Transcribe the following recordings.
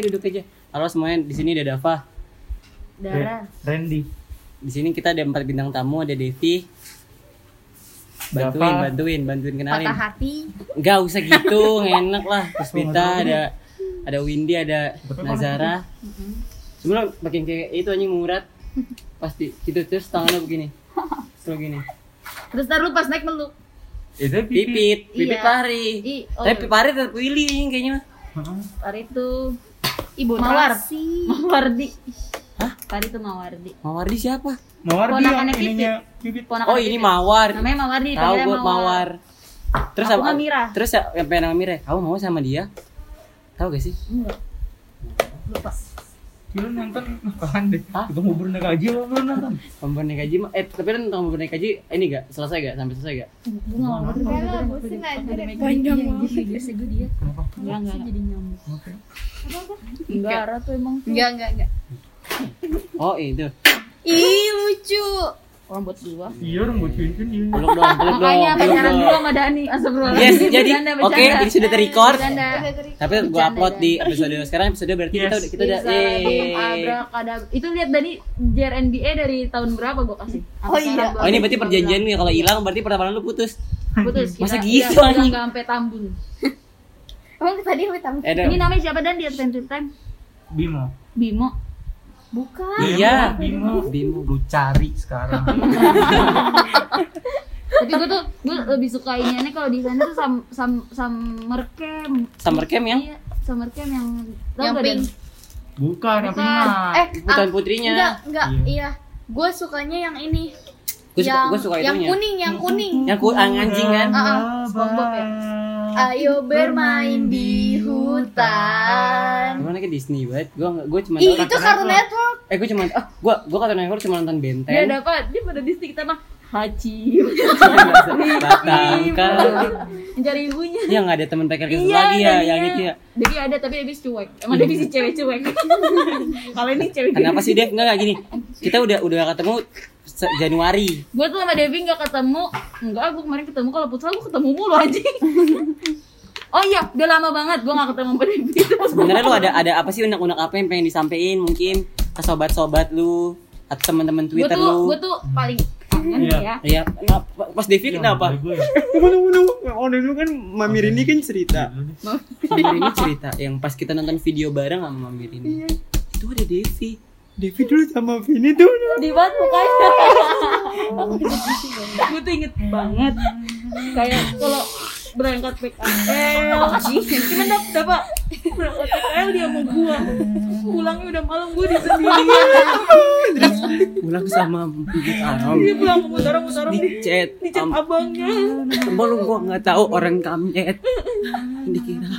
aja, duduk aja. Halo semuanya, di sini ada Dava. Dara. Randy. Di sini kita ada empat bintang tamu, ada Devi. Bantuin, Dava. bantuin, bantuin kenalin. Patah hati. Enggak usah gitu, enak lah. Puspita ada ada Windy, ada Nazara. Sebelum makin kayak itu anjing murad. Pasti gitu terus tangannya begini. Terus gini. Terus ntar lu pas naik meluk. Itu Pipit, pipit Iya. pari. Ih, oh. Tapi pari tetap Willy kayaknya. Hari itu Ibu Mawar. Mawardi. Hah? Hari itu Mawardi. Mawardi siapa? Mawar dia Ponakannya yang ininya Pipit. Ponakan Oh ini Mawar. Namanya Mawardi. Tahu panggilnya gue Mawar. Terus Aku apa? mah Mira. Terus ya, yang pengen nama Mira. Kamu mau sama dia? Tahu gak sih? Enggak. Lupa. Lu nonton apaan deh? Hah? Itu mau naik gaji apa belum nonton? Naik mah eh tapi kan tentang pemburu naik ini gak selesai gak sampai selesai gak? Gue enggak mau aja deh. Panjang banget. Biasa gue dia. Enggak, enggak. Jadi nyamuk. Oke. Enggak, Ara tuh emang tuh. Enggak, enggak, enggak. Oh itu. Ih, lucu. Orang buat gua. Iya orang buat cincin iya. Peluk dong, peluk dong. Makanya pacaran dulu sama Dani. Astagfirullah. Yes, jadi oke, bercanda. ini sudah ter-record. Bercanda. Tapi gua upload di episode sekarang episode berarti kita Yes. udah kita udah Bisa lagi eh. abrakadabra. Itu lihat Dani JRNBA dari tahun berapa gua kasih? Oh, iya. Oh ini belum berarti perjanjian nih kalau hilang berarti pertemanan lu putus. Putus. Masa kita- gitu, iya, anjing? Enggak sampai Tambun. Emang tadi lu tamu? Eh, Ini ada. namanya siapa Dan di Adventure Time? Bimo. Bimo. Bukan. Iya. Bimo. Bimo. Lu cari sekarang. Tapi gue tuh gue lebih suka ini aneh kalau di sana tuh sam sam summer camp. Summer camp yang Iya, summer camp yang Yang pink. Bukan, yang Bukan. pernah. Eh, Putan ah, putrinya. Enggak, enggak. Iya. Iya. Gue sukanya yang ini. Gue suka, yang, suka yang itunya. kuning, yang kuning. Yang ku ang- anjing kan? Ah, ah, SpongeBob ya? Ayo bermain di hutan. Gimana kayak Disney banget. Gue gue cuma Ih, itu Cartoon Network. Eh gue cuma ah gue gue kata Network cuma nonton Dia Benten. dapat dia pada Disney kita mah Haji Batang kali. mencari ibunya. Iya nggak ada teman PKL gitu Iya, lagi ya, yang itu ya. Devi ada tapi Devi cuek. Emang Devi si cewek cuek. Kalau ini cewek. Kenapa sih Dev nggak kayak gini? Kita udah udah ketemu Januari. Gue tuh sama Devi nggak ketemu. Enggak, gue kemarin ketemu kalau putra gue ketemu mulu anjing. Oh iya, udah lama banget gue gak ketemu sama Devi. Sebenarnya lu ada ada apa sih unek-unek apa yang pengen disampaikan mungkin ke sobat-sobat lu atau teman-teman Twitter tuh lu? gue tuh paling kangen Iya. ya. Iya, kenapa? Pas Devi kenapa? Gue. Oh, dulu kan Mami Rini kan cerita. Mami Rini cerita yang pas kita nonton video bareng sama Mami Rini. Itu ada Devi. Devi dulu sama Vini tuh. di banget mukanya gue tuh inget banget. Kayak kalau berangkat PKL cuman dap dapat berangkat PKL dia mau gua pulangnya udah malam gue di sendirian Pulang sama Bibit Aram. dia pulang ke mutar-mutar di Di chat. di chat abangnya Malu gua nggak tahu orang kamjet. Dikira.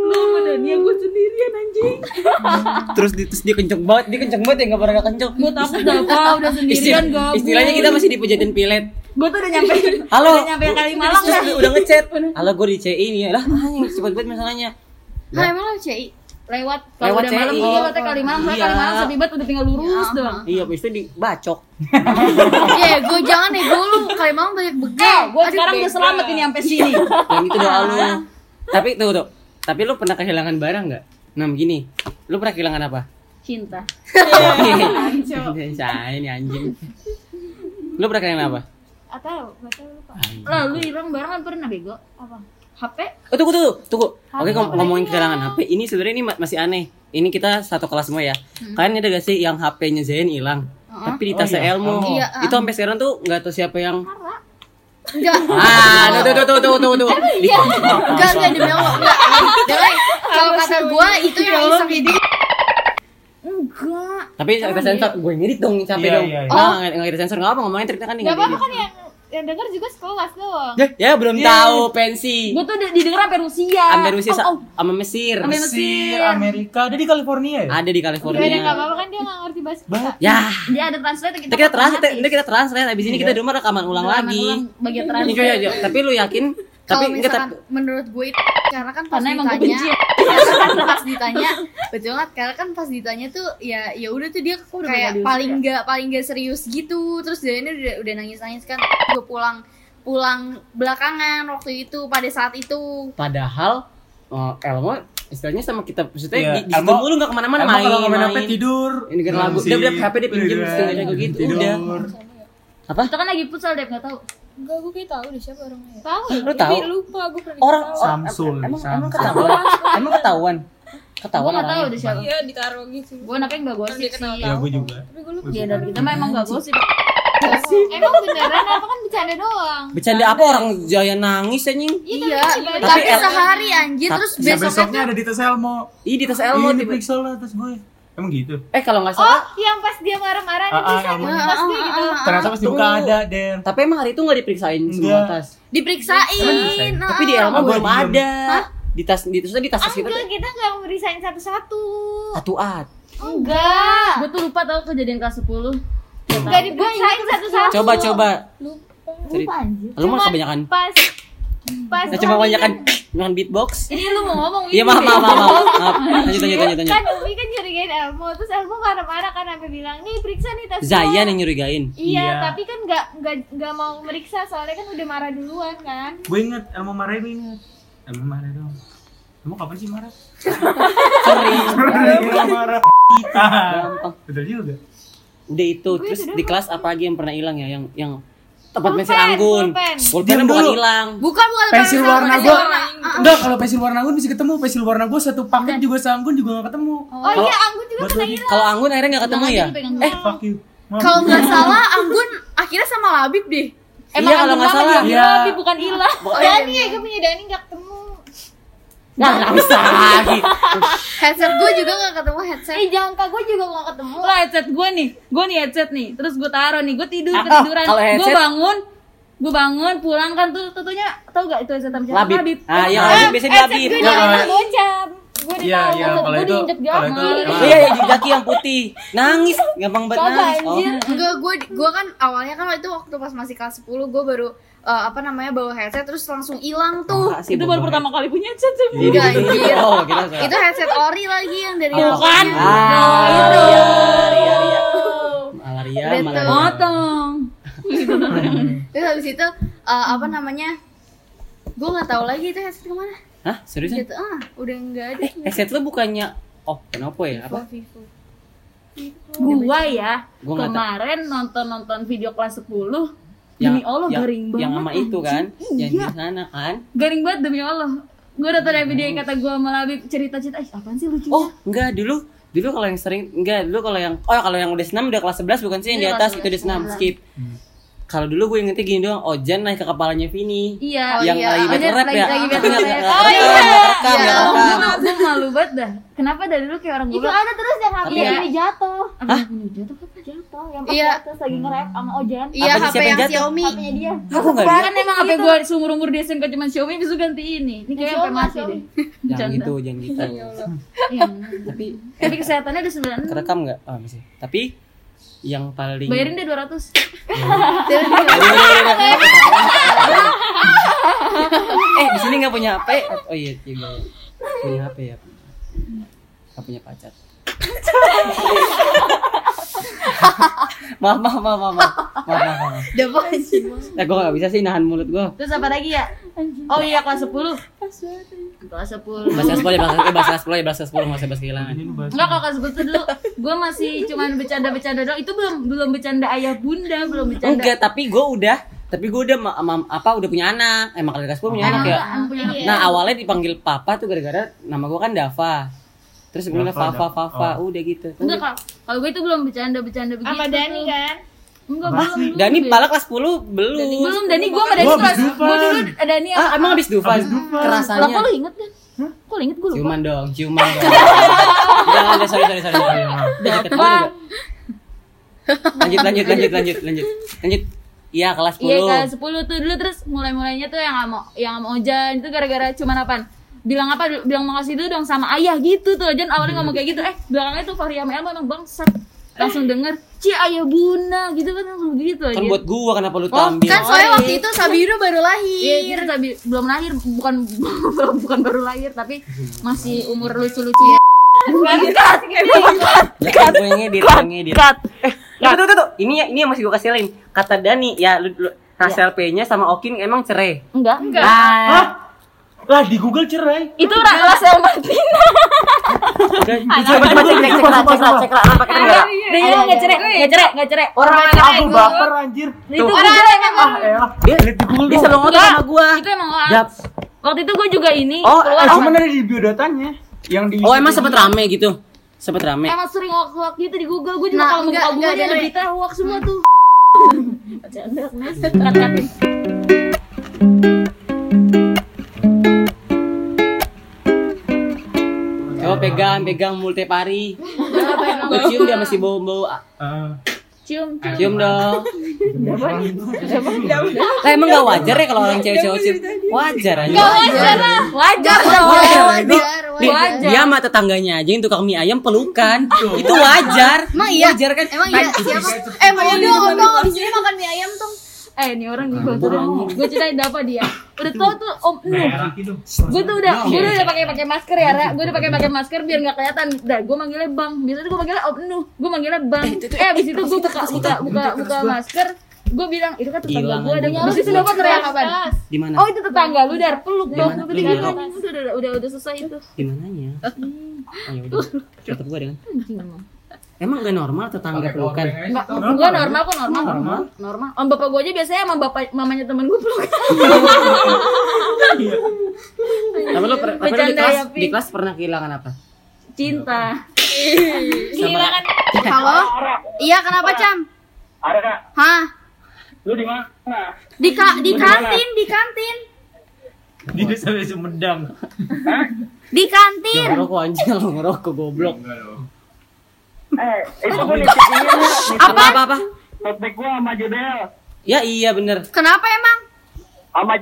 lu sama Dania gue sendirian anjing Terus di, terus dia kenceng banget, dia kenceng banget ya nggak pernah kenceng. gue takut dah Pak, udah sendirian gabung istilahnya kita masih di pejaten pilet. Gue tuh udah nyampe Halo. udah nyampe kali dah dia udah ngechat. Halo gue di CI nih ya. Lah, anjing cepet banget masalahnya. Nah, emang lo CI? lewat kalau Lewat udah malam CI. iya lewatnya kali Iya. kali Malang sepi banget udah tinggal lurus Ya, doang Iya, habis itu dibacok. Iya, gue jangan deh. Gue lu kali malam banyak begal. Eh, gue sekarang udah selamat ini sampai sini. Yang itu doa lu. Tapi tuh tuh. Tapi lu pernah kehilangan barang nggak? Nah begini, lu pernah kehilangan apa? Cinta. Ini anjing. Lu pernah kehilangan apa? Atau, gak tau lupa. Lalu hilang barang kan pernah bego. Apa? HP? Oh tunggu tunggu tunggu. Oke ngom- ngomongin kehilangan HP. Ini sebenarnya ini ma- masih aneh. Ini kita satu kelas semua ya. Kalian ada gak sih yang HP-nya Zain hilang? Tapi di Oh, tasnya iya. Elmo. Iya, Itu sampai sekarang tuh nggak tahu siapa yang Enggak. Ah, tuh tuh tuh tuh tuh tuh. Di- Enggak, enggak demi Allah, enggak. Jangan. Kalau kata gue itu yang iseng itu. Enggak. Tapi kita sensor, gue ngedit dong capek Iya, dong. iya, iya. Nah, nggak nggak kita sensor nggak apa ngomongin cerita kan nih Gak nggak apa-apa kan yang yang denger juga sekelas doang. Ya, ya belum tahu pensi. Gue tuh udah didengar sampai Rusia. Sampai Rusia Oh, oh. sama Mesir. Sampai Mesir, Amerika, ada di California ya? Ada di California. gak apa-apa kan dia gak ngerti bahasa kita. Ya, Dia ada translate kita. kita translate, kita translate. Abis ini kita di rumah rekaman ulang Rekaman lagi. ulang bagian Ini translate. coba aja. Tapi lu yakin? Tapi misalkan menurut gue itu karena kan pas Karena ditanya, kan pas ditanya, betul kan? Karena kan pas ditanya tuh ya ya udah tuh dia udah kayak paling diusir nggak paling nggak serius gitu. Terus dia ini udah udah nangis nangis kan. Gue pulang pulang belakangan waktu itu pada saat itu. Padahal oh, Elmo istilahnya sama kita maksudnya Iya, di, di situ mulu nggak ke mana-mana main kalau main HP tidur. Ini kan lagu. Dia udah HP dia setengah kayak gitu, tidur. udah. apa Kita kan lagi futsal deh nggak tahu. Enggak, gue kayak tahu deh siapa orangnya. ya. Tahu. lu tahu Tapi lupa gue pernah orang Samsul, emang emang ketahuan emang ketahuan ketahuan nggak tahu deh siapa. Iya, ditaruh gitu. Gue anaknya nggak gosip Dia sih. Ya gue juga. Tapi gue lupa. Iya dari kita mah emang nggak gosip. Emang beneran apa kan bercanda doang? bercanda apa orang jaya nangis anjing Iya, Tapi tapi El- sehari anjir Tapi- terus Ya, besoknya besoknya ada di tes Elmo. Ih di tas Elmo Iya, tiba diperiksa lah tes gue. Emang gitu. Eh kalau nggak Oh, salah yang pas dia marah-marah Ah, ah, Elmo. pas dia gitu. Ternyata pas dibuka ada, Den. Tapi emang hari itu nggak diperiksain semua Enggak. tas Diperiksain. nah. Tapi di Elmo Ah, belum ada Di tas di tas di tas tas kita Enggak, tuh kita nggak merisain satu-satu. satu at Enggak. Gue tuh lupa tau kejadian kelas 10 Enggak diperiksain satu-satu. Coba coba Ceri- Lupa anjir. Lu mah kebanyakan Pas pas Nah, coba kebanyakan kebanyakan beatbox Ini lu mau ngomong Iya maaf maaf maaf maaf Maaf. Lanjut lanjut lanjut lanjut kan Umi kan curigain Elmo terus Elmo marah-marah kan sampai bilang nih periksa nih tas Zayan gua." yang nyurigain Iya, Iya. tapi kan nggak nggak nggak mau meriksa soalnya kan udah marah duluan kan. Gue inget, Elmo marah gue inget. Elmo marah dong. Elmo kapan sih marah? Sering Elmo marah. Kita. Gampang Betul juga. Udah itu Terus di kelas apa lagi yang pernah hilang ya Yang yang tempat pensil anggun pulpen. Pulpennya bukan dulu. hilang Bukan bukan Pensil bukan, warna pensil gue warna. Enggak, kalau pensil warna gue bisa ketemu Pensil warna gue satu paket juga seanggun juga gak ketemu Oh iya, Anggun juga kena hilang. Kalau anggun akhirnya nggak ketemu ya Eh, fuck you. Kalau nggak salah Anggun akhirnya sama Labib deh. Iya kalau nggak salah Iya. Tapi bukan ilah Dani ya, gue punya Dani nggak ketemu. Nah nggak bisa lagi Headset gue juga nggak ketemu headset. Eh, jangka gue juga nggak ketemu. Lah headset gue nih. Gue nih headset nih. Terus gue taruh nih. Gue tidur Ah, ketiduran. Gue headset- bangun. Gue bangun pulang kan. Tuh tentunya Tau gak itu headset sama siapa? Labib. Ah iya Eh, Labib. Biasanya Headset Labib. gue Nah, kalau- bocam. Gue Iya, iya, Headset kalau gue itu Kalau itu. Oh iya iya jaki yang putih. Nangis. Gampang banget nangis. Oh. Enggak, gue gue kan awalnya kan itu waktu pas masih kelas 10 gue baru eh, apa namanya bawa headset terus langsung hilang tuh. Enggak sih, Itu baru pertama kali punya headset sih Iya, gitu. anjir. Oh. Itu headset ori lagi yang dari Tuh awal. kan Ah, itu Ria. Malaria, Betul. malaria. Motong Terus habis itu eh, apa namanya? Gue nggak tahu lagi itu headset ke mana. Hah, seriusan? Gitu ah, udah nggak ada. Eh, headset lu bukannya oh, kenapa ya? Apa? Vivo. Gua ya Gua. Kemarin nonton-nonton video kelas 10 Yang, Demi Allah yang, garing banget Yang sama itu kan? Yang Iya. di sana kan? Garing banget demi Allah Gue udah tau ada video yang kata gue Labib cerita-cerita Eh apaan sih lucunya Oh, enggak dulu. Dulu kalau yang sering enggak, dulu kalau yang oh kalau yang udah senam udah kelas 11 bukan sih yang di Iya, atas itu udah senam, skip. Kalau dulu gue ingetnya gini doang, Ojan naik ke kepalanya Vini. Iya yang iya. lagi Oh, battle dia rap lagi- ya. lagi battle nggak- rap. nggak Oh, rekam, iya. nggak rekam, Iya. nggak rekam. Gue malu banget dah Kenapa dari dulu kayak orang Itu gue ada terus yang HP Iya. ini jatuh. Hah? Jatuh apa? Jatuh. Yang pas Iya. jatuh lagi nge-rap sama Ojan. Iya, HP yang yang jatuh? Xiaomi. HP-nya dia. Aku enggak lihat. Kan emang HP gue seumur umur di SMK cuma Xiaomi Bisa ganti ini Ini kayak sampai mati deh Jangan gitu, jangan gitu. Iya. Tapi Tapi kesehatannya udah 9 kerekam enggak? Oh, masih. Tapi yang paling Bayarin deh 200 eh di sini nggak punya HP oh iya juga ya. punya HP ya. Nggak punya pacar maaf maaf maaf maaf maaf. Maaf maaf, maaf. Dapat sih. Eh, gue gak bisa sih nahan mulut gue Terus apa lagi ya? Oh iya kelas 10 Kelas 10 bahasa sepuluh ya bahasa eh, bahasa sepuluh ya bahasa sepuluh nggak usah bahasa kehilangan. Enggak kalau kelas 10 tuh dulu Gue masih cuman bercanda-bercanda doang. Itu belum belum bercanda ayah bunda Belum bercanda. Enggak tapi gue udah tapi gue udah ma- ma- apa udah punya anak. Emang kali kelas sepuluh punya anak ya? punya anak. nah awalnya dipanggil papa tuh gara-gara nama gue kan Dava terus gue bilang Fafa. Fafa Oh. udah gitu. Enggak kalau kalau gue itu belum bercanda-bercanda begitu Sama Dani kan. Enggak Apa? belum Dani pala kelas 10 belum. Belum Dani gue sama Dani Gua kelas Dufan. Gue dulu. Ada Dani ah emang habis Dufan? Habis Dufan. Lah kerasanya kok lu inget kan? Kok lu inget gue lupa? Ciuman dong ciuman dong. Jangan ada sorry sorry sorry. Deket udah. lanjut lanjut lanjut lanjut lanjut. Lanjut. Iya kelas 10 Iya kelas 10 tuh dulu terus mulai-mulainya tuh yang sama yang sama Ojan itu gara-gara cuman apaan? Bilang apa? Bilang makasih dulu dong sama ayah gitu tuh. Ojan awalnya ngomong kayak gitu. Eh, belakangnya tuh Fahri sama Elma emang bangsat. Langsung denger, "Ci ayah bunda." gitu kan langsung gitu aja. kan buat gua kenapa lu Oh, tampil kan soalnya waktu itu Sabiru baru Iya, lahir. itu tapi belum lahir, bukan belum bukan baru lahir tapi masih umur lucu-lucu ya. ngedit gue ngedit eh ya, tuh, tuh, tuh. ini ini yang masih gua kasih lain kata Dani ya lu, lu hasil P-nya sama Okin emang cerai Enggak, enggak. ah Lah di Google cerai. Itu Ra- Rasel Martina. Coba coba cek cek cek lah, cek cek lah. Enggak? Dia itu nggak cerai, nggak cerai, nggak cerai. Orang aku cerai, baper anjir. Itu Orang emang. Ah, elah. Dia Lihat di Google dia selalu ngotot sama gua. Itu emang hoax. Waktu itu gue juga ini Oh, eh, cuman ada di biodatanya. Yang di Oh, emang sempet rame gitu. Sempet rame. Emang sering hoax-hoax gitu di Google. Gue juga Nah, kalau buka Google dia ada berita hoax semua tuh. Bercanda, Nes. Kat-katin. Coba pegang, pegang multi pari. Gua cium dia masih bau-bau. Ah. Cium, cium. Cium dong. Lah emang gak wajar ya kalau orang cewek-cewek cium? Wajar aja. Wajar lah. Wajar dong. Wajar. Wajar. Dia sama tetangganya aja yang tukang mie ayam pelukan. Itu wajar. Emang iya? Wajar kan? Emang iya siapa? Eh mau dong, dong di sini makan mie ayam tuh. Eh, ini orang juga tuh. Gue ceritain apa dia. Udah tau tuh Om Nuh. Gue tuh udah, gue udah pakai pakai masker ya, Ra. Gue udah pakai pakai masker biar nggak kelihatan. Dah, gue manggilnya Bang. Biasanya gue manggilnya Om Nuh. Gue manggilnya Bang. Eh, abis itu gue buka buka buka buka masker. Gue bilang, itu kan tetangga gue ada. Terus itu dapat teriak apa? Di mana? Oh itu tetangga lu dar peluk dong. Lu bilang. udah udah udah selesai itu. Di mananya? Ayo udah. Tetep gua dengan. Emang. Gak normal tetangga pelukan? Enggak, gua normal kok normal. Normal. Normal. Om bapak gua aja biasanya sama bapak mamanya temen gua peluk. Tapi lu, per- tapi lu di kelas, ya, di kelas pernah kehilangan apa? Cinta. Sama Halo? Iya kenapa Cam? Ada kak, Hah? lu di mana? Di ka di kantin, di kantin. Dia sampai Sumedang. Di kantin. ngerokok anjing ngerokok goblok. Eh, itu gue nitip ini nih, Apa apa apa? notebook gue sama Jodel, Ya iya bener. Kenapa emang? sama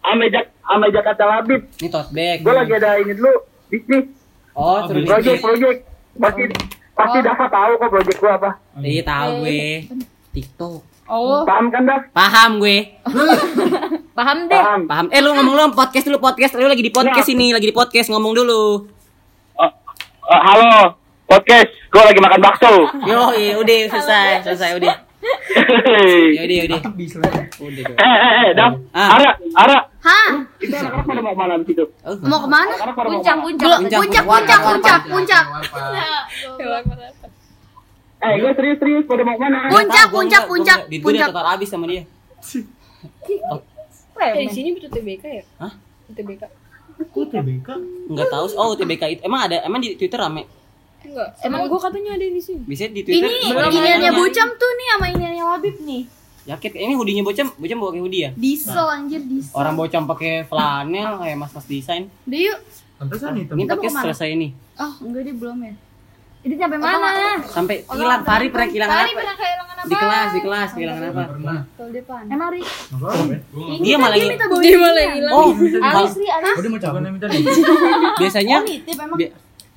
sama Jak sama Jakarta Labib. Ini tote bag. Gue lagi ada ini dulu, bisnis, Oh, terus project, project. Pasti pasti Dafa tahu kok project gue apa. Iya tahu gue. TikTok. Oh, Paham kan Daf? Paham gue. paham deh. Paham. Paham. Eh lu ngomong lu podcast dulu podcast. Lu lagi di podcast ini, lagi di podcast ngomong dulu. Oh, oh, halo, podcast. Gue lagi makan bakso. Yo, udah selesai, selesai udah. Ya udah, udah. Bisa. Udah. dong. eh, eh, eh, Daf, Ah. Ara, Ara. Hah? Itu anak-anak pada mau ke mana di situ? Oh, Mau ke mana? Puncak, puncak. Puncak, Puncak, puncak, puncak. Eh, gue serius-serius pada mau ke mana? Puncak, puncak, puncak. Di puncak. total habis sama dia. Remen. sini betul TBK ya? Hah? TBK. Kok TBK? Enggak tahu. Oh, TBK itu emang ada emang di Twitter rame. Enggak. Emang gua katanya ada di sini. Bisa di Ini Twitter. yang iniannya. Bocam tuh nih sama iniannya Labib nih. Jaket ini hoodie-nya bocam, bocam bawa kayak hoodie ya. Diesel anjir, diesel. Orang bocam pakai flanel kayak mas-mas desain. Udah yuk. Pantesan hitam. Ini ke mana? selesai ini. Oh, enggak dia belum ya. Itu sampai mana? Sampai hilang Fari pernah kehilangan Tadi apa? pernah kehilangan apa? Di kelas, di kelas kehilangan apa? Pernah. Tol depan. Emang Ri? Dia malah bawa Dia malah hilang. Oh, Alis Ri, Alis. Oh, dia mau cabut. minta nih. biasanya nitip emang.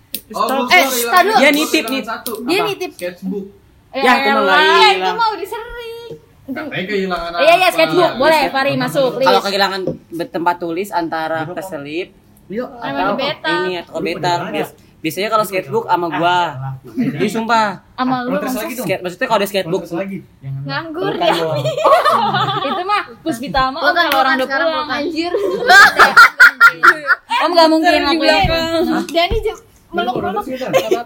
Bi- Eh, tar dulu. dia nitip nih. Dia nitip. Sketchbook. Ya, itu mah nggak elah. hilang. mau disering. Katanya kehilangan Iya, iya, sketchbook. Boleh, Fari masuk. Kalau kehilangan tempat tulis antara keselip atau beta. ini atau beta. Bias- Biasanya kalau sketchbook sama gua. Jadi sumpah. Sama lu lagi. Skate, maksudnya kalau ada lagi. Jangan. nganggur ya. Itu mah Puspita mah kalau orang udah pulang anjir. Om gak mungkin ngelakuin Dani meluk meluk.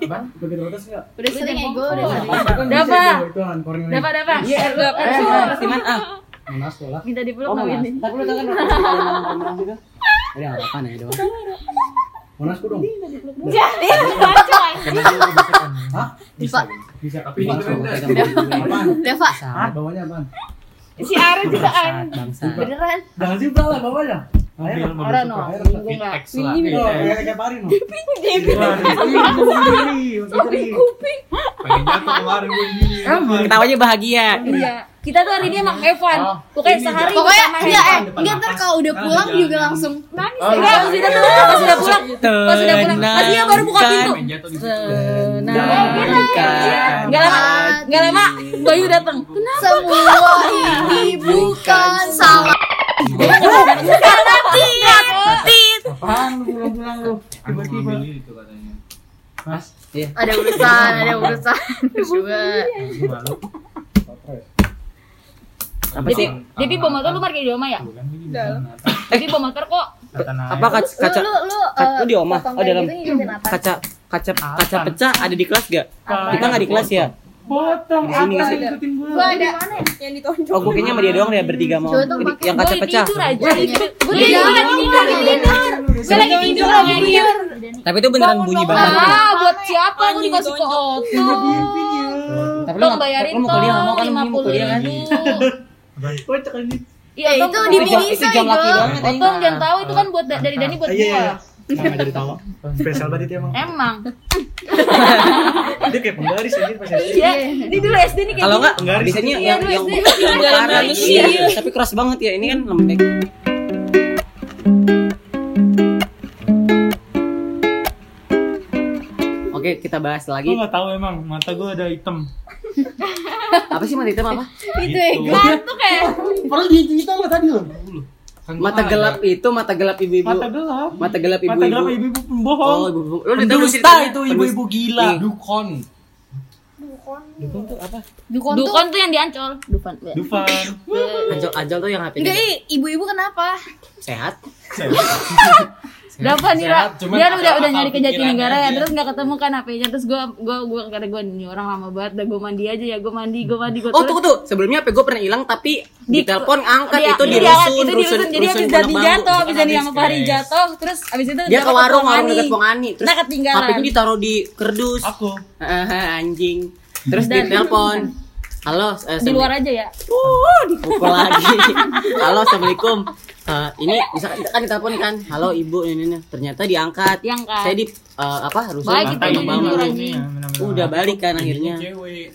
Bang, begitu protes enggak? Udah sering ego udah sering. Dapat. Dapat. Dapat, dapat. Iya, lu apa? Mana? Ah. Mana sekolah? Minta dipeluk Oh, sama Monas. ini. Tapi lu kan gitu? Udah enggak apa-apa ya doang. Monas dong. Jadi Hah? Diva. Bisa. Tapi Bang, ini sumpah, keren. kita mau gue. Deva. Bangsat, Bawahnya apaan? si Ara juga bangsat, bangsat. Beneran. Jangan sih lah bawahnya. No. Oh. Ketawanya bahagia. Iya. Kita tuh hari ini emang Evan. Pokoknya sehari Pokoknya enggak eh enggak ntar kalau udah pulang juga langsung. Nangis. Enggak, pas udah pas udah pulang, pas udah pulang, pas dia baru buka pintu. Enggak lama, enggak lama, Bayu datang. Kenapa? Semua ini bukan salah. Karena tit. Apaan lu pulang-pulang lu? Tiba-tiba. Mas, Iya. Ada urusan, ada urusan. Apa? Jadi bawa motor lu parkir di rumah ya? Jadi bawa motor kok apa kaca Lu kaca lu lu Ka- eh, lu di potong Oh, dalam. gitu kaca kaca kaca pecah ada di kelas gak? Kita nggak di kelas ya? Potong Di sini apa sih. ikutin gua. Gua ada mana ya? Yang ditonjok. Oh, gue kayaknya sama dia doang deh bertiga mau. Yang kaca Gue pecah. tidur aja gue Iya, lagi tidur iya, lagi iya, tidur gue lagi tidur lagi tidur Tapi itu beneran bunyi banget. ah buat siapa gue dikasih ke Oto Tapi nggak- bayarin lu mau kuliah mau kan? mau puluh kuliah kan? ribu Iya, itu di anjing. Otong jangan tahu itu kan buat da- dari Dani buat gua. Nggak jadi tahu. Spesial banget itu emang. Emang. Dia kayak penggaris aja pas SD. Iya. Ini dulu SD nih kayak Kalau gini. enggak, biasanya yang dulu yang yang parah manusia. iya, tapi keras banget ya. Ini kan lembek. Oke, kita bahas Gua lagi. nggak tahu emang mata gua ada hitam. Apa sih mata hitam apa? Itu ya. Ngantuk kayak. Padahal dia cerita lo tadi lo. Mata gelap itu mata gelap ibu-ibu. Mata gelap. Mata gelap Mata gelap ibu-ibu. ibu-ibu pembohong. Oh, ibu-ibu. Lu udah tahu itu ibu-ibu gila. Nih. Dukon. Dukun tuh apa? Dukon tuh. Dukon tuh yang diancol. Dukon. Dufan. Ajal ajal tuh yang HP Enggak, ih, ibu-ibu kenapa? sehat. Berapa nih, Ra? Sehat, Dia udah udah nyari ke Jatinegara ya, terus nggak ketemu kan HP-nya, terus gua gua gua kata gua ini orang lama banget, dah gua mandi aja ya, gua mandi, gua mandi, gua Oh, tunggu tuh. Sebelumnya HP gue pernah hilang tapi di, telepon angkat Dia- itu di dia- rusun, itu di rusun. Jadi habis Bambu. jatuh, habis Dani sama Fahri jatuh, terus habis itu Dia ke warung, warung deket Pongani. Terus Nah, ketinggalan. HP gue ditaruh di kerdus. Aku. Anjing. Terus Dan- ditelepon. Halo, eh, di luar aja ya. Uh, dipukul lagi. Halo, assalamualaikum. Eh, ini bisa kan ditelepon kan. Halo ibu, ini, ini. Ternyata diangkat. Diangkat. Saya di eh, apa rusun. Baik, kita Pondok jadi Bambu. jujur aja. Ini ya. Udah balik kan akhirnya. Ini cewek.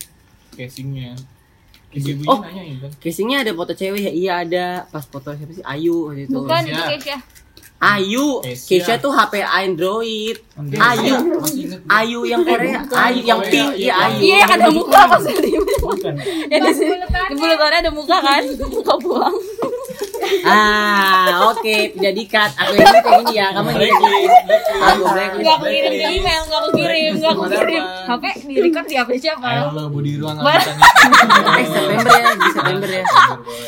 Casingnya. Ibu-ibunya Oh. kan. Casingnya ada foto cewek ya? Iya ada. Pas foto siapa sih? Ayu waktu itu. Bukan itu Keisha. Ayu, Keisha. Keisha tuh HP Android. Android. Ayu. Ayu yang Korea, Ayu yang pink, iya, iya Ayu. Iya, yang ada muka pas di Bukan. yang di sini. Di bulutannya ada muka kan? Muka buang. Ah, oke, tidak dikat. Aku yang ini kayak gini ya, kamu yang ini. Aku blacklist. Enggak aku kirim ke email, enggak aku kirim, enggak aku kirim. HP di record di HP siapa? Ayo budi ruang Eh, September ya, di September ya.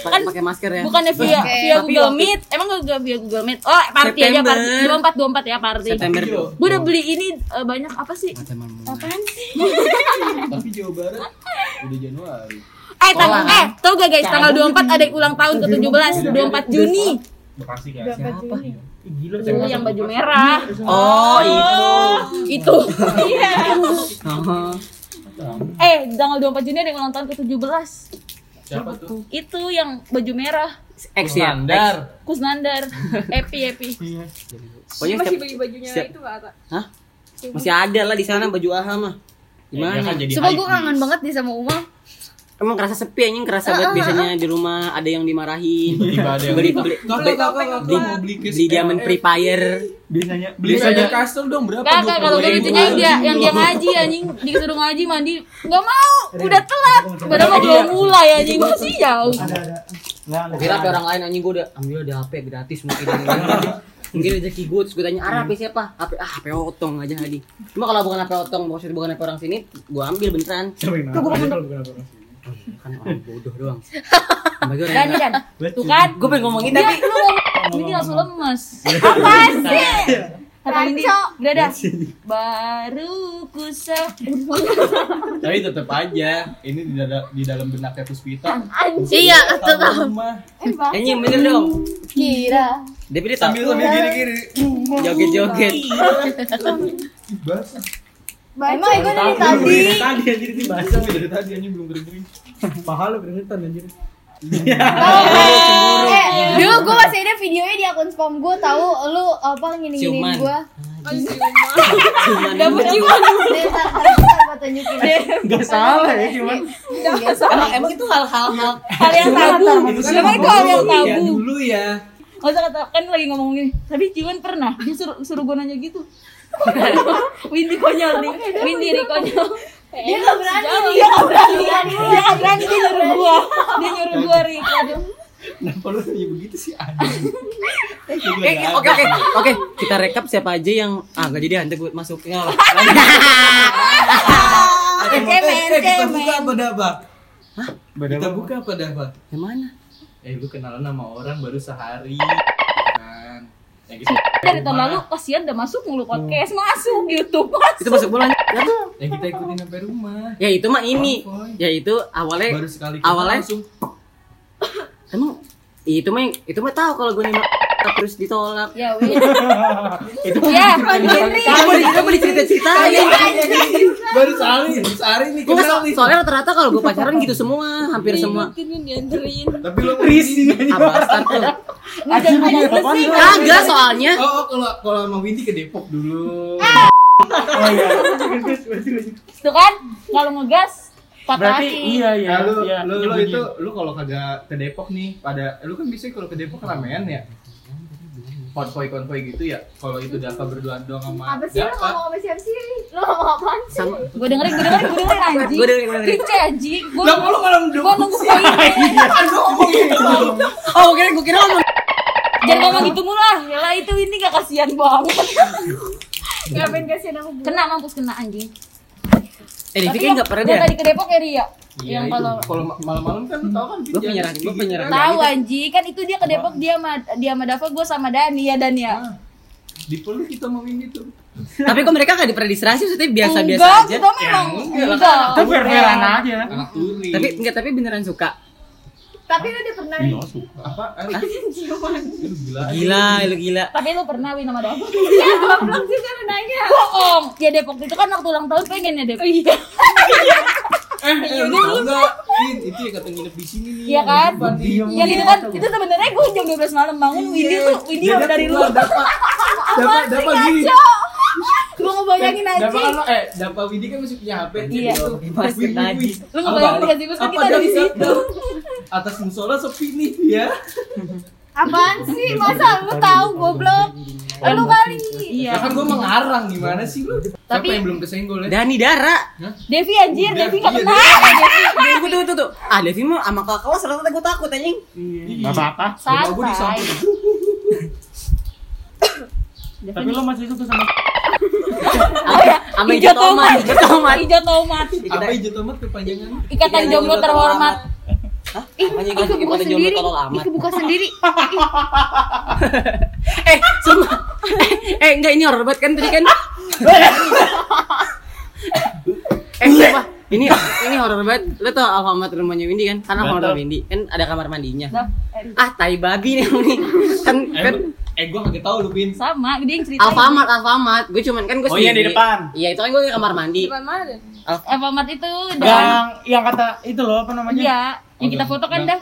Pakai pakai masker ya. Bukannya via via Google Meet? Emang gak via Google Meet? Oh, party aja September. party. 24 24 ya party. September. Gue udah beli ini eh, banyak apa sih? Apaan sih? Tapi Jawa Barat udah Januari. Eh, tang Sekolah, eh, tau gak guys, tanggal 24 ada ulang tahun ke-17, 24 Juni. Bekasi kan. Siapa? Gila Dulu yang baju merah. Oh, itu. Itu. Iya. Oh. Eh, tanggal 24 Juni ada yang ulang tahun ke-17. Siapa tuh? Itu yang baju merah. X ya. Standar. Kusnandar. Epi, Epi. Pokoknya Masih beli bajunya itu gak Ata? Hah? Masih ada lah di sana baju AHA mah. Ya, kan Gimana? jadi Coba hype gue kangen banget nih sama Uma. Emang kerasa sepi anjing, kerasa banget biasanya di rumah ada yang dimarahin. Tiba-tiba ada yang Beli beli beli, beli beli diamond. Free Fire. Biasanya Beli saja kastel dong berapa? Kakak kalau gue lucunya yang dia yang dia ngaji anjing. Disuruh ngaji mandi. Nggak mau. Udah telat. Padahal mau belum mulai anjing. Masih jauh. Kira ada. Orang lain anjing gue udah ambil ada HP gratis mungkin. Mungkin rezeki gue terus gue tanya ah HP siapa? HP ah HP otong aja tadi cuma kalau bukan HP otong maksudnya bukan HP orang sini gue ambil beneran. Coba yang bukan apa-apa. kan orang bodoh doang. Bagi orang dan dan tuh kan? Gue pengen ngomongin dia tapi lu ngomong ini langsung lemes. Apa sih? kata ini udah dah baru kusa Tapi tetap aja ini di dalam di dalam benaknya Puspita. Iya, tetap. Rumah. anjing bener dong. Kira. dia tahu Sambil sambil gini-gini. joget joget Emang gue dari tadi. Dari tadi anjir itu bahasa. Dari tadi anjing belum kering-kering. Paha lu keringetan anjir. Eh, dulu gue masih ada videonya di akun spam gue tahu lu apa Ciuman. ngini-nginin gue. cuman gue tunjukin deh. Enggak salah ya cuman. emang emang itu hal-hal hal hal yang tabu emang itu hal yang Ya tabu dulu ya. Masa kata kan lagi ngomong gini, tapi Ciwan pernah dia suruh suruh gue nanya gitu. Windy konyol nih, Windy nih konyol. Dia gak berani. Dia nggak berani, dia nggak berani dia nyuruh gua, dia nyuruh gua Rik. Aduh. Kenapa lu nanya begitu sih anjing? Eh, oke oke oke kita rekap siapa aja yang ah gak jadi nanti gue masukin lah Cemen, kita buka apa dah, Pak? Beda Kita apa? buka apa dah, Pak? yang mana Eh, lu kenalan sama orang baru sehari. Dari tahun lalu kasihan udah masuk mulu podcast masuk YouTube masuk Itu masuk bulan. Ya kita ikutin sampai rumah. Ya itu mah ini. Konvoy. Ya itu awalnya Baru sekali awalnya langsung emang itu mah itu mah tahu kalau gue nembak terus ditolak. ya wih Itu ya kamu kamu boleh cerita ceritain. baru sehari, sehari nih Gue kenal nih. soalnya rata-rata kalau gue pacaran gitu semua, hampir semua. Tapi lo risih Abang start tuh. Kagak soalnya. Oh, oh, kalau kalau sama Windy ke Depok dulu. tuh kan kalau ngegas patah Berarti hati iya iya. Ya, lu, iya, lu, lu itu lu kalau kagak ke Depok nih pada lu kan bisa kalau ke Depok ramean ya konvoy konvoy gitu ya kalau itu Dava berdua doang sama Apa sih lo ngomong sama siapa sih? Lo ngomong apaan sih? Sama gue dengerin gue dengerin gue dengerin anjing. Gue dengerin, gue dengerin. Kece anjing. Gue lah kalau malam gue nunggu poin Oh, gue kira gue kira ngomong jangan ngomong gitu mulu lah. Ya lah itu ini gak kasihan banget. Ngapain kasihan aku? kena mampus kena anjing Eh, Devi Tapi kayaknya nggak pernah yang deh. tadi ke Depok ya Ria Iya, yang kalau kalau ma- malam-malam kan lu tahu kan Gue penyerang, gue penyerang. tahu anjing kan itu dia ke Depok dia sama dia sama Dava gue sama Dani ya Dan ya dipeluk kita mau ini tuh Tapi kok mereka gak diperdistrasi, maksudnya biasa-biasa enggak aja. kita memang enggak lah. enggak Itu fair-fairan aja. Tapi enggak, tapi beneran suka. Tapi lo udah pernah Iya, apa? Lu gila. Gila, lu gila. tapi lu pernah win sama Dava Iya, goblok juga lo nanya. bohong. Ya Depok itu kan waktu ulang tahun pengen ya Depok iya. Eh eh, lu tau nggak? Vin, itu yang kata nginep di sini nih. Iya kan? Depan nih. yang itu kan. itu sebenarnya gue jam 12 malam bangun Windy tuh Windy udah dari luar. dapat dapat dapat gini gue ngebayangin aja dapat kan lo eh dapat Windy kan masih punya HP Iya. Mas Wih, wih, tadi. wih. Lu ngebayangin gak sih? Terus kan Apa kita ada di situ. atas musola sepi nih ya Apaan sih? Masa lu tahu goblok? Lu kali. Ya kan gue mengarang gimana sih lu? Siapa Tapi- yang belum kesenggol ya? Dani Dara. Devi anjir, Devi gak Iya, kenal Tunggu, tunggu, tunggu. Ah, Devi mah sama kakak kelas rata-rata gue takut anjing. Gak apa-apa. Rumah gue di Santai samping. Tapi lo masih suka sama Oh ya, Sama hijau tomat, hijau tomat. Hijau tomat Apa hijau tomat kepanjangan? Ikatan jomblo terhormat Hah? Apanya Ih, jomblo kebuka sendiri. amat. kebuka sendiri. Eh, sumpah. Eh, eh, enggak ini horor banget kan tadi kan. eh, sumpah. Ini ini horor banget. Lo tau Alfamart rumahnya Windy kan? Karena Alfamart Windy kan ada kamar mandinya. Eh, Ah, tai babi nih nih. Kan kan Eh gue kagak tahu lu Pin. Sama, dia yang cerita Alfamart, Alfamart. Gue cuman kan gue Oh, iya, di depan. Iya, itu kan gue kamar mandi. Depan mana? Alfamart itu yang yang kata itu loh apa namanya? Iya, yang kita Oh, foto kan nah. dah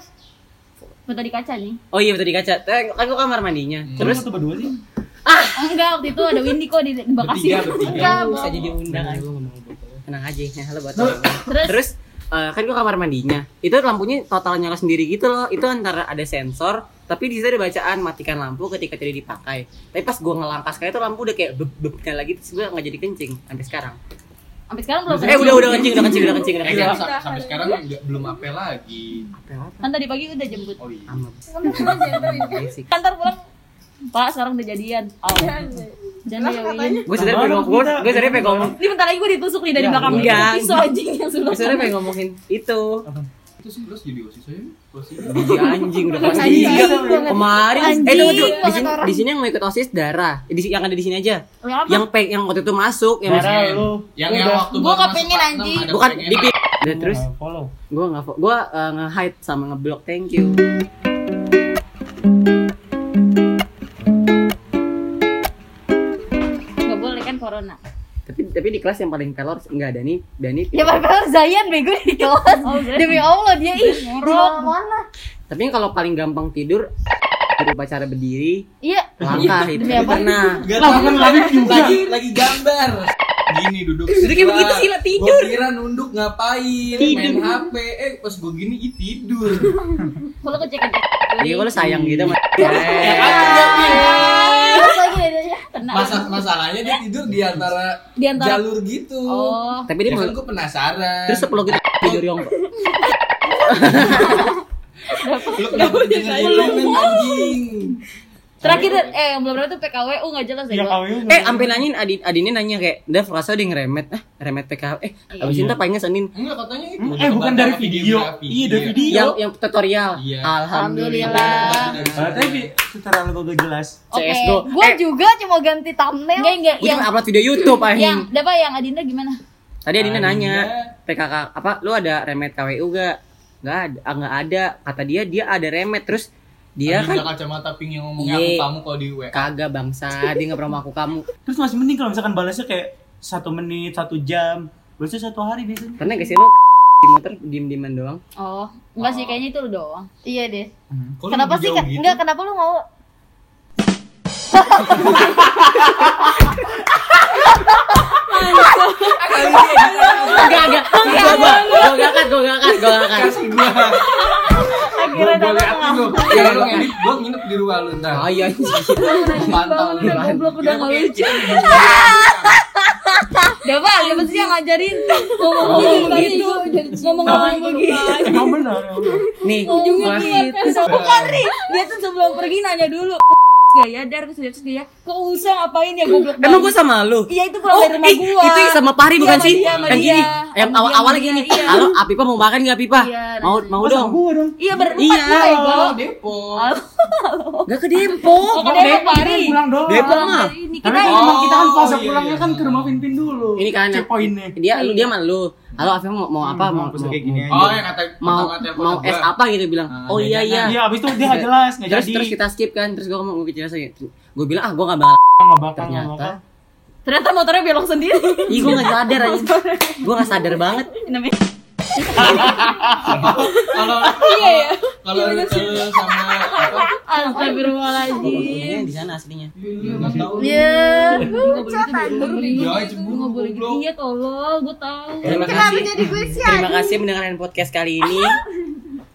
Foto di kaca nih Oh iya, betul di kaca. Eh, Kan gue kamar mandinya. Terus Terus tuh berdua sih. Enggak, waktu itu ada Windy kok di, di Bekasi Bertiga, bertiga. Enggak, bisa jadi undang tenang aja ya halo buat Terus? terus eh, kan gua kamar mandinya itu lampunya total nyala sendiri gitu loh itu antara ada sensor tapi di situ ada bacaan matikan lampu ketika tidak dipakai. Tapi pas gua ngelangkah sekali itu lampu udah kayak beb beb nyala gitu terus gua nggak jadi kencing sampai sekarang. Sampai sekarang belum eh udah udah kencing udah kencing udah kencing udah Eh, kencing. sa- sampai sekarang belum apel lagi. Kan tadi pagi udah jemput. Oh iya. Kantor pulang. Pak sekarang udah jadian. Oh Jangan ya gue sebenarnya pengen ngomong gue gue sebenarnya pengen ngomong. Ini bentar lagi gue ditusuk nih dari Ya, belakang. enggak. Pisau anjing yang sudah gue sebenarnya pengen ngomongin itu Terus jadi osis aja. Osis. Biji anjing udah kelas Anjing. tiga kemarin eh tunggu tunggu di sini di sini yang mau ikut osis darah di sini- yang ada di sini aja Oh, yang apa? yang pe yang waktu itu masuk yang Darah lu. Yang yang waktu Gua kelas enam anjing. bukan di pi- udah terus Nggak follow. gue nggak fo- gue uh, nge-hide sama ngeblok thank you tapi di kelas yang paling pelor enggak Dani Dani Ya padahal Zayan bego di kelas. Demi Allah dia ih. Ngorok. mana? tapi yang kalau paling gampang tidur guru upacara berdiri Iya. langkah itu Demi apa? pernah tahu lagi lagi lagi gambar. Gini duduk. Duduk kayak begitu sih, lah, tidur. Gue kira nunduk ngapain? Main Tidur. HP. Eh pas gue gini ih tidur. Kalau ngecek jadi kalau sayang gitu mah Masa masalahnya dia tidur di antara, Di antara- jalur gitu. Oh tapi dia Ya mau kan gue penasaran. terus sepuluh gitu tidur yang lu kenapa denger elemen anjing? Terakhir eh yang belum pernah tuh PKWU nggak jelas ya Iya gua. KWU. Eh, sampai nanyain Adin, Adinnya nanya kayak, Dev, rasa dia ngeremet, ah, remet PKW. Eh, abis itu paling Senin. Enggak katanya itu. Hmm, Eh bukan dari video. Iya dari video. Yang yang tutorial. Iya. Alhamdulillah. Ah, Tapi secara lo gak jelas. Oke, CSGO. gue Eh, juga cuma ganti thumbnail. Enggak enggak gue yang upload video YouTube yang anjing. apa yang Adinda gimana? Tadi Adinda. nanya, PKK apa lu ada remet KWU gak? Gak ada, ah, nggak ada. Kata dia dia ada remet terus dia Dia kan kacamata pink yang ngomongnya Iya. aku kamu kalau di WA. kagak bangsa, dia nggak pernah ngaku kamu. Terus masih mending kalau misalkan balasnya kayak satu menit, satu jam. Balasnya satu hari biasanya. Pernah gak sih lu di motor diem-dieman doang? Oh, enggak sih kayaknya itu lu doang. Iya deh. Lu Kenapa sih? gitu? Enggak, kenapa lu mau? Enggak, enggak. Gua gua gua gak akan, gua gak akan, gua gak akan. Kasih gua. Gua gua liatin lu. Lu edit gua nginep di rumah lu ntar. Oh iya, anjing. Pantau lu. Goblok udah nggak lucu. sih yang ngajarin ngomong begitu? Ngomong-ngomong begitu. Emang benar. Nih, Ujungnya gitu. Bukan Ri, dia tuh sebelum pergi nanya dulu. Gak ya, Dar, terus dia terus dia, kok usah ngapain ya goblok Emang gua sama lu? Iya itu pulang Oh, dari rumah eh, gua. itu yang sama Pari Iya, bukan sih? dia, Yang gini, yang awal sama gini. iya. Halo, Apipa mau makan nggak Apipa? Iya, Mau mau dong. gua dong. Iya berempat Iya. gue bego. Oh, Depok. Gak ke Depok. Oh, ke Depok Pari. Pulang doang. Depok Pulang mah. Tapi kita kan Oh, kan pas iya, pulangnya iya, kan iya. ke rumah Pinpin dulu. Ini kan checkpointnya. dia lu dia sama lu. Halo Apipa mau mau apa? Mau Terus mau, kayak gini aja. Oh, yang kata mau telepon mau gua. es apa gitu bilang. Ah, Oh iya iya. Iya, abis itu dia nggak jelas, nggak Terus jadi. terus kita skip kan. Terus gua ngomong gue jelas aja. Gue bilang ah gua gak bakal. nggak bakal. Ternyata Ternyata motornya belok sendiri. Ih gue gak sadar aja Gue gak sadar banget Namanya. Kalau Iya ya. kalau lu kalau sama apa? Astagfirullahaladzim. Ini di sana aslinya Enggak tahu. Ya. Nggak boleh gitu. Ya, gitu. Iya tolol, gue tahu. Terima kasih jadi gue sih? Terima kasih mendengarkan podcast kali ini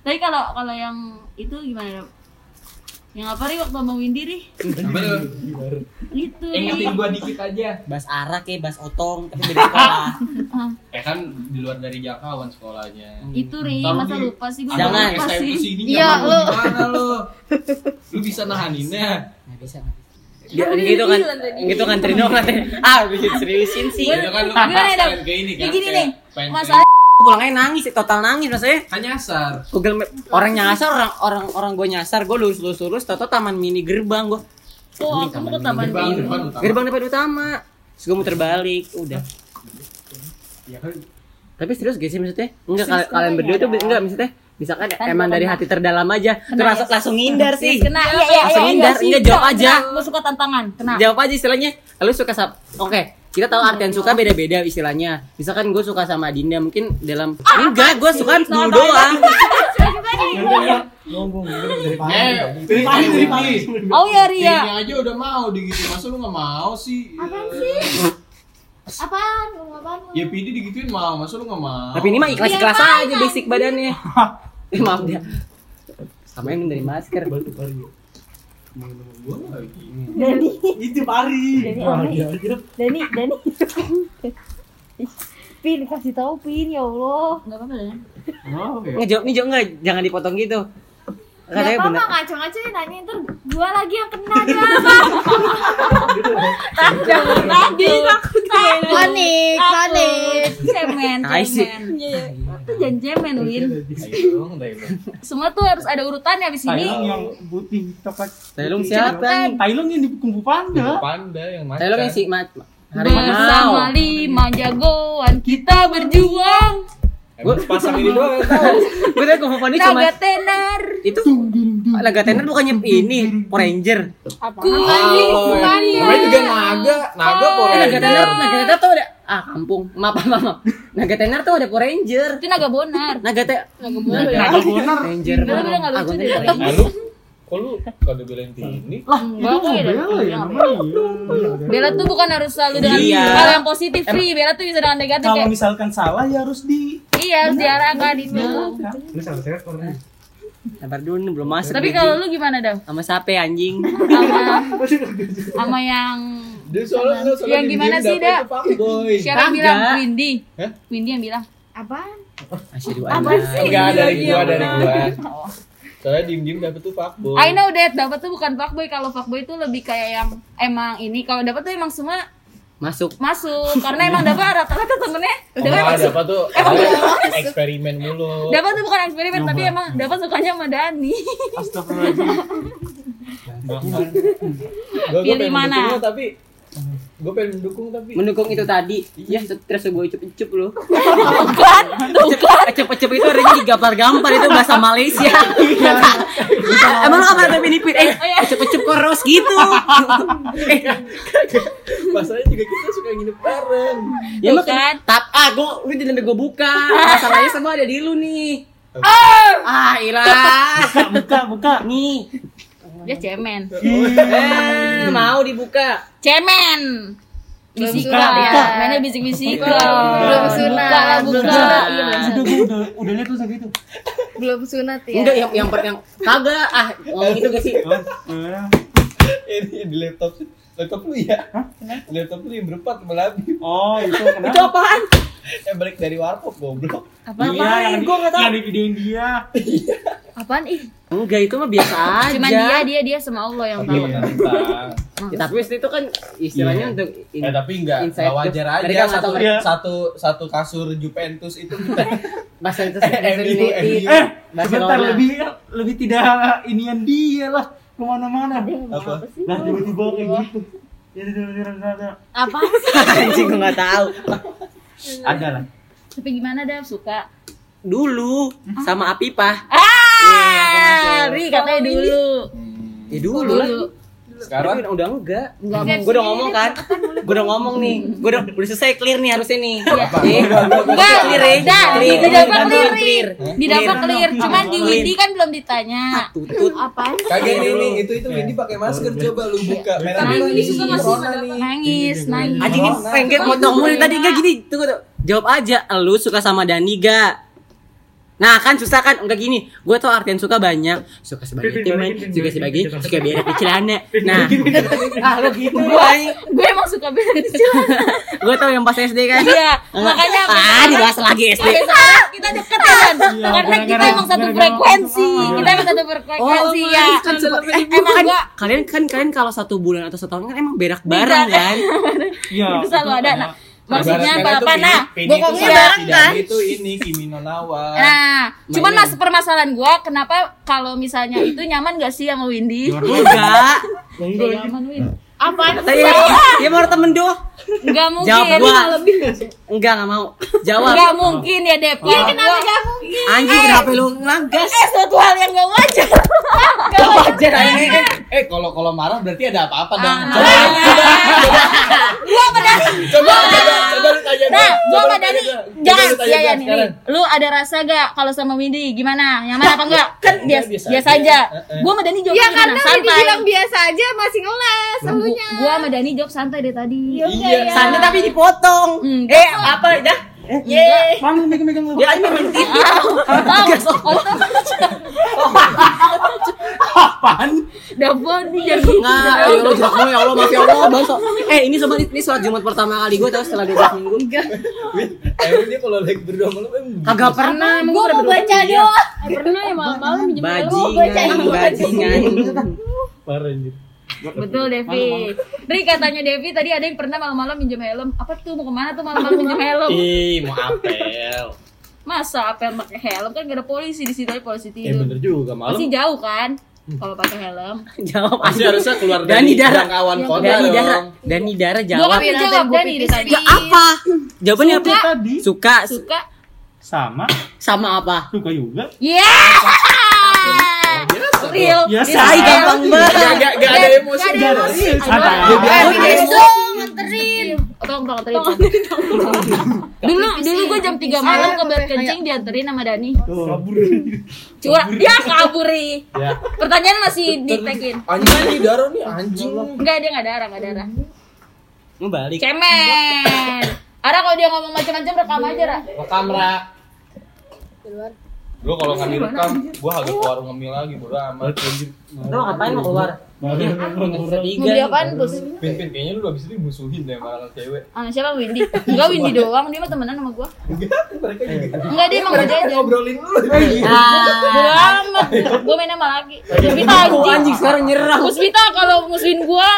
Tapi kalau kalau yang itu gimana? Yang apa nih waktu sama Windy nih? Apa lu? Itu. Ingetin gua dikit aja. Bas arak ya, bas otong Tapi beda sekolah Eh kan di luar dari Jakawan sekolahnya. Itu ri, masa di- lupa sih gue Jangan. lupa sih. Iya, lu. gimana lu? Lu bisa nahaninnya. Gak bisa bisa Dia gitu kan Gitu kan Trino nganterin Ah bikin seriusin sih Itu kan lu pengen kayak ini Ya kan. gini nih, masalah Pulangnya nangis Total nangis maksudnya. Kan nyasar. Google Map Orang nyasar Orang orang orang gue nyasar Gue lurus lurus lurus Toto taman mini gerbang gue Oh, aku ke taman Gerbang mini. depan utama. Gerbang depan utama. Terus gue muter balik Udah. Ya kan. Tapi serius gak sih maksudnya? Enggak kal- kalian berdua tuh enggak? maksudnya? Misalkan emang dari hati terdalam aja Tuh langsung, langsung ngindar sih. Kena, iya, iya, Langsung iya, hindar, iya, enggak sih. jawab aja. Gue suka tantangan, kena. Jawab aja istilahnya Lu suka sama Oke kita tahu artian suka beda-beda istilahnya Misalkan gue suka sama Dinda Mungkin dalam Enggak gue suka dulu doang Eh. Oh ya Ria. Ini aja udah mau digituin. Masa lu gak mau sih? Apaan sih? Apaan? Ngomong apaan? Ya PD digituin mau, masa lu gak mau? Tapi ini mah ikhlas-ikhlas aja basic badannya Eh maaf dia Sama yang dari masker Gua lagi. Itu pari. Dani, Dani. Pin kasih tahu Pin ya Allah. Enggak apa-apa. Oh, ya. Ngejawab nih jawab enggak Jangan dipotong gitu Katanya apa-apa bener ngaco-ngaco ya nanya ntar gua lagi yang kena dia Tadi takut Panik, panik Cemen, sih. cemen. Itu jangan cemen, Win. Dong. Semua tuh harus ada urutannya abis ini. Tailung yang putih coklat. Tailung siapa? Tailung yang di Kung Fu Panda. Panda yang macan. Tailung yang si Mat Hari Bersama lima jagoan kita berjuang. Gua pasang ini doang yang tahu. Gue Fu Panda cuma Naga tenar. Itu Naga Tenar bukannya ini Power Ranger Ku lagi Namanya juga naga, naga Power Eh, Naga Tenar Ranger. Naga Tenar tuh ada Ah kampung. Maaf maaf maaf. Naga Tenar tuh ada Power Ranger Itu naga bonar. Naga Te Naga bonar. Ranger Dia bilang nggak Ah, lucu gua deh. Lu kok lu kalau belain ini? Enggak kok ya. Ya. Bella tuh bukan harus selalu dengan Iya. hal yang positif, Free. Bella tuh bisa dengan negatif Kalau misalkan salah ya harus di iya harus diarahkan itu. Lu sama sehat orangnya. Sabar dulu nih, belum masuk Tapi kalau lu gimana, Dam? Sama siapa anjing Sama sama yang Dia soalnya soalnya Yang gimana sih, fuckboy. siapa yang bilang Windy? Hah? Windy yang bilang. Apaan? Asyhadu Apa anna sih? Enggak dari Iya, gua dari gua. Soalnya diem-diem dapet tuh fuckboy. I know that dapat tuh bukan fuckboy kalau fuckboy itu lebih kayak yang emang ini kalau dapat tuh emang semua Masuk. masuk karena emang dapat rata-rata temennya dapat Enggak masuk dapat tuh Emang eksperimen mulu. dapat tuh bukan eksperimen tapi emang dapat sukanya sama Dani Astagfirullahaladzim. Gua Pilih mana? tapi gue pengen mendukung tapi Mendukung itu tadi. Ya terus gue icup-icup lu. bukan tuh kan Ecep-ecep itu artinya digampar-gampar itu bahasa Malaysia. Emang lu apa tapi nipit? Eh, ecep-ecep koros gitu. masalahnya juga kita suka nginep bareng. Ya kan. Tap ah gua lu jangan gua buka. Masalahnya semua ada di lu nih. Ah, ilah. Buka, buka. Nih. Dia cemen Eh, mau dibuka. cemen bisik sunat ya. ya mainnya bisik-bisik Belum sunat. buka buka Iya, sunat. belum Udah, sunat. gua udah, udah lihat tuh segitu. Belum sunat ya. Enggak yang yang yang kagak ah ngomong itu gak sih? Ini di laptop laptop lu ya? Laptop lu yang berempat sama Labi. Oh, itu Itu kenapa? apaan? Eh balik dari warkop goblok. apa Iya, yang Gua nggak tahu. Yang di videoin dia. apaan ih Enggak, itu mah biasa aja. cuman dia dia dia sama Allah yang tahu Ya, tapi itu kan istilahnya Iya. untuk in- Eh tapi enggak, enggak wajar aja Mereka nggak satu, mereka. satu satu kasur Juventus itu kita bahasa itu. Eh, sebentar lebih lebih tidak inian dia lah ke mana-mana. apa? Nah, tiba-tiba kayak gitu. Ya, ada. apa Anjing gua enggak tahu. Ada lah. tapi gimana dah suka Dulu sama Apipah. ah Ri katanya dulu Ya dulu lah. dulu Sekarang Tapi udah enggak. Enggak. Gue udah ngomong kan. Gue udah ngomong nih. Gue udah udah selesai clear nih harusnya nih. Apa? Eh, Enggak, clear ya. di dapat Clear. di dapat clear, cuman di Windy kan belum ditanya. Tutut. Apaan? kagak nih nih itu itu Windy pakai masker coba lu buka merah Windy suka nangis, nangis. Anjing ini pengen motong mulu tadi enggak gini. Tunggu tuh. Jawab aja. Lu suka sama Dani gak? Nah kan susah kan enggak gini. Gue tau artian suka banyak. Suka sebagai teman, suka sebagai suka berak di celana. Nah, ah lu gitu. Gue Gue emang suka beres gue tau yang pas SD kan. Iya, makanya ah dibahas lagi SD. Kita deket ya kan Karena kita gara-gara- emang satu frekuensi Kita emang satu frekuensi ya kan Eh, Emang kan, gua kalian kan kalian kalau satu bulan atau setahun kan emang berak bareng kan? Iya. Itu selalu ada nah Maksudnya apa? tuh Nah, bokongnya bareng si kan itu ini Kimi no Nawa. Nah, cuman mas permasalahan gua kenapa kalau misalnya itu nyaman gak sih sama Windy? Enggak. Gak nyaman Win. Apaan Tadi sih? dia mau temen doh. Enggak mungkin. Jawab gua. Enggak, enggak mau. Jawab. Enggak mungkin ya, Dep. Iya, kenapa enggak mungkin? Anjing kenapa lu ngegas? Eh, suatu hal yang gak wajar. Gak wajar anjing. Eh kalau kalau marah berarti ada apa-apa dong. Ah, Coba nah. Gua sama Dani. coba coba coba lu tanya Nah, gua. gua Coba sama lu Dani. tanya gua. Coba Jangan, iya gua ya nih. Lu ada rasa gak kalau sama Windy? Gimana? Nyaman apa enggak? Kan biasa biasa biasa aja. aja. Gua sama Dani jawab Ya gimana? karena santai. dibilang biasa aja masih ngeles elunya. Gua sama Dani jawab santai deh tadi. Iya. Santai tapi dipotong. Hmm, Eh, apa dah? Ye. Kamu megang-megang lu. Ya ini berhenti. Tahu. Apaan? Dapur nih jadi. Enggak, ya Allah, mulu, ya Allah, maaf ya Allah, bangsa. Eh, ini sobat ini sholat Jumat pertama kali gue tau setelah 12 minggu. Win, Emang dia kalau lagi berdua malu emang Kagak pernah, pernah mau baca doa. Pernah ya malam-malam minjem Bajingan, bajingan. parah anjir. Betul Devi. Ri katanya Devi tadi ada yang pernah malam-malam minjem helm. Apa tuh mau ke mana tuh malam-malam minjem helm? Ih, mau apel. Masa apel pakai helm kan gak ada polisi di situ aja polisi Eh tidur. bener juga malu. Masih jauh kan? Kalau pakai helm. Jawab Pasti anjing. harusnya keluar Dani dari Dara. jangkauan kota Dani Dara, dong. Dani Dara Gua jawab. kan jawab Dani dari tadi. Ya, apa? Jawabannya apa? Suka. Tadi Suka Suka. sama sama apa? suka juga. Yeah. Biasa. Real. Biasa. Real. Ay, gampang banget. Gak, gak, ada emosi. Gak ada emosi. Santai. Nganterin. Tolong, tolong, anterin. Dulu, dulu gue jam 3 malam ke bed kencing dianterin sama Dani. Kabur. Curah, dia kaburi. Ya. Pertanyaan masih ditekin. Anjing nih Daro nih anjing. Enggak, dia enggak darah, enggak darah. Mau balik. Cemen. Ada kalau dia ngomong macam-macam rekam aja, Ra. Rekam Ra. Lu kalau nggak direkam, gua agak ke warung ngemil lagi, bodo amat. Lo ngapain mau keluar? Iya. Mau beli apaan, Gus? Pin, Pin, kayaknya lu abis itu dimusuhin deh sama anak cewek. Sama siapa Windy? Enggak Windy doang, dia mah temenan sama gua. Mereka juga. Enggak dia emang aja aja. Ngobrolin lu. Bodo amat. Gua main sama laki. Musbita Aku anjing. anjing sekarang nyerang. Musbita kalau musuhin gua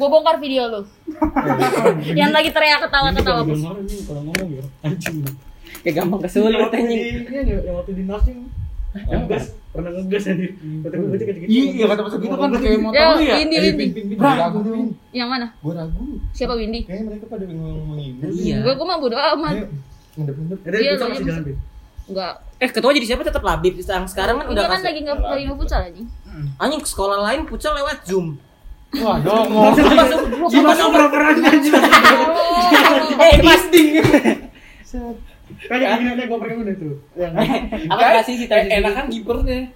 gua bongkar video lu. Yang lagi teriak ketawa-ketawa. Bos. Kalau ngomong ya, anjing. Kayak gampang kesulut anjing. Iya, yang waktu di nursing ngegas, pernah ngegas anjir. Kata gue. Iya, kata masa gitu kan kayak motor Yo, lu ya. Windy, Eh, Windy. Ragu. Yang mana? Gua ragu. Siapa Windy? Kayaknya mereka pada ngomongin lu. Iya. Gua gua mah bodo amat. Ada Iya, lo masih jalan. Enggak. Eh ketua jadi siapa tetap labib sekarang sekarang kan udah kan lagi enggak lagi nggak futsal anjing. anjing ke sekolah lain futsal lewat zoom Wah, dong. Gimana oper-operannya anjing? eh mas Kayak gini aja gue pakai udah tuh. Yang apa kasih sih tadi Eh, enak kan kipernya. eh.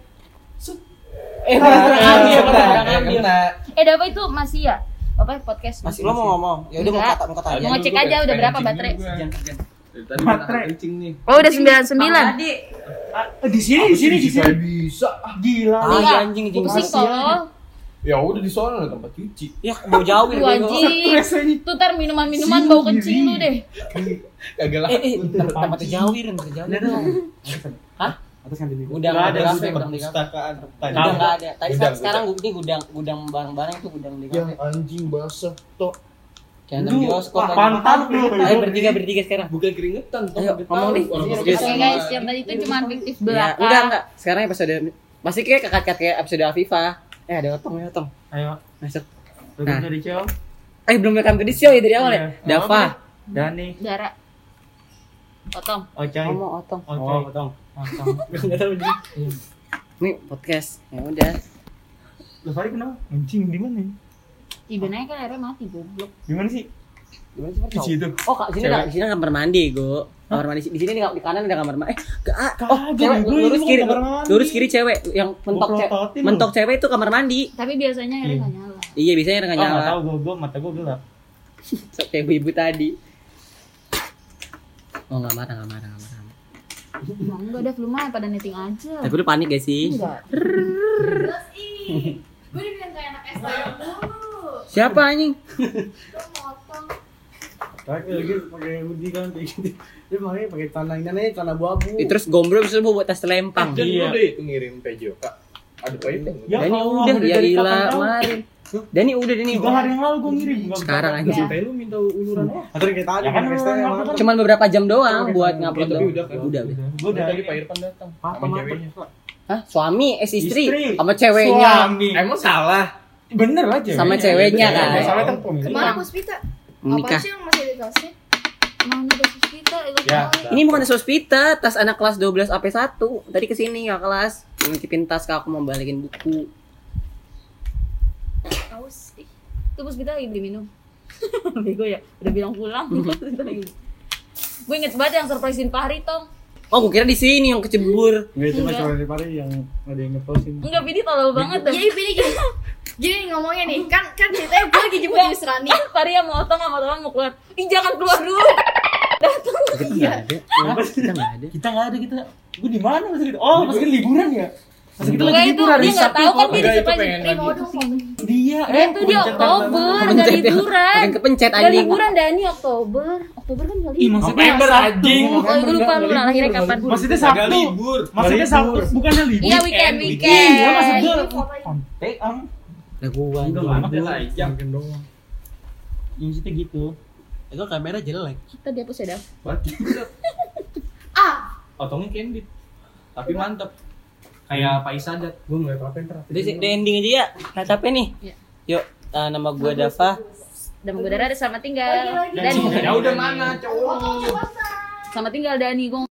Eh, Dava itu masih ya? Apa podcast? masih lo mau ngomong ya udah mau kata mau kata aja Mau ngecek aja udah berapa baterai. Tadi baterai kencing nih. Oh, udah 99. Ah, di sini, di sini, di sini. bisa. Gila. Ah, Iya. anjing anjing Pusing tolong. Ya udah di sana ada tempat cuci. ya mau jauh Lu anjing. Tuh tar minuman-minuman bau kencing lu deh. Kagak lah. eh eh tempat jauh Iren jauh dong hah Atas kan ini. gudang Nggak ada kafe gudang di perpustakaan. gudang nggak ada tadi Gudang, sekarang ini gudang gudang barang-barang itu gudang di Yang kafe anjing basah tok. kayak nonton bioskop Wah, lagi. pantat lu. ayo bertiga bertiga sekarang Bukan keringetan, toh. Ayo, Udah ngomong nih. Oke guys, yang tadi itu cuma fiktif ya belakang. enggak enggak sekarang episode pasti kayak kakak kayak episode Afifa eh ada otong ya otong Ayo. masuk Belum Nah. dari Cio. eh belum rekam ke show ya dari awal ya Iya. Dava Dani. Dara. Otong. Ocai. ngomong otong Ocai. otong Otong. Enggak tahu dia. ini podcast ya udah Lu Fari kenapa? Anjing di mana? Iben aja kan akhirnya mati goblok. Di mana sih? Gimana sih Pak? Di situ. Oh, kak, sini di sini kamar mandi, Go. Kamar mandi di sini di, di kanan ada kamar mandi. Eh, ah, oh, cewek, gue lurus ini kiri, kamar mandi. lurus kiri cewek yang mentok cewek, mentok cewek itu kamar mandi. Tapi biasanya akhirnya nggak nyala. Iya, biasanya Oh, enggak nyala. tahu gua, gua mata gua gelap. Kayak ibu-ibu tadi. Oh, nggak marah, nggak marah, nggak marah. Enggak ada flu mah pada netting aja. Tapi lu panik gak sih? Enggak. Terus ih, gue dibilang kayak anak mulu. Siapa anjing? Gue. Pakai lagi pakai hoodie kan kayak gitu. Dia makanya pakai celana ini nih, celana abu-abu. Eh, Terus gombrol terus lu buat tas telempang. Dan Iya. lu deh itu ngirim PJ, Kak. Ada apa itu? Ya Dani udah, udah ya dari gila, kemarin. Dani udah, Dani. Tiga hari yang lalu gua ngirim. Sekarang anjing. Sampai lu minta uluran? Atau kayak tadi Ya kan kan. Cuman beberapa jam doang Oke, buat ngupload Tapi doang. udah kan? Udah, udah. Gua udah. Tadi Pak Irfan datang sama ceweknya. Hah? Suami, eh istri, Istri. sama ceweknya. Suami. Emang salah? Bener ceweknya. Sama ceweknya, Iya, kan? iya, Salah kan. Ke mana Puspita? Apa Menikah. sih yang masih ada kita ikut Ya. Ini bukan sospita, tas anak kelas 12 AP1. Tadi ke sini ya kelas. Ngitipin tas ke aku mau balikin buku. Tahu sih. Tuh bos kita lagi beli minum. Bego ya, udah bilang pulang. Lagi. Gue inget banget yang surprisein Fahri tong. Oh, gue kira di sini yang kecebur. Enggak. cuma di pari yang ada yang ngeposin. Enggak, Vidi tolol banget dah. Jadi gini gini. Ngomongnya nih, kan kan ceritanya gue lagi jemput Miss Rani. Fahri sama Otong sama Otong mau keluar. Ih jangan keluar dulu. Iya. ada. Kita nggak ada. Kita nggak ada kita. Gue di mana pas itu? Oh, pas kita liburan ya? Pas kita lagi Enggak itu liburan dia nggak tahu kan dia itu Eh mau dong foto. Dia Dia eh tuh di Oktober, nggak liburan. Kepencet Nggak anjing. liburan Dani Oktober. Oktober kan kali. Ih, maksudnya anjing. Oh, gue lupa lu lah lahirnya kapan. Maksudnya Sabtu. libur. Maksudnya Sabtu bukannya libur. Iya weekend, Iya, weekend. maksud gue. Lah gua Enggak anjing. lama Dia lah, jam. Makin doang. Ini sih gitu. Itu kamera jelek. Kita dihapus ya, Dav. Ah, Otongnya candid. Tapi mantep. Kayak Pak Isadat. Gue ngeliat apa yang terakhir. Udah, udah ending aja ya. Nah, capek nih. Iya. Yuk, eh, nama gua Dava. Dan gue Dara ada selamat tinggal. Lagi, lagi. Dani. Ya udah mana cowok? coba Selamat tinggal Dani. Gue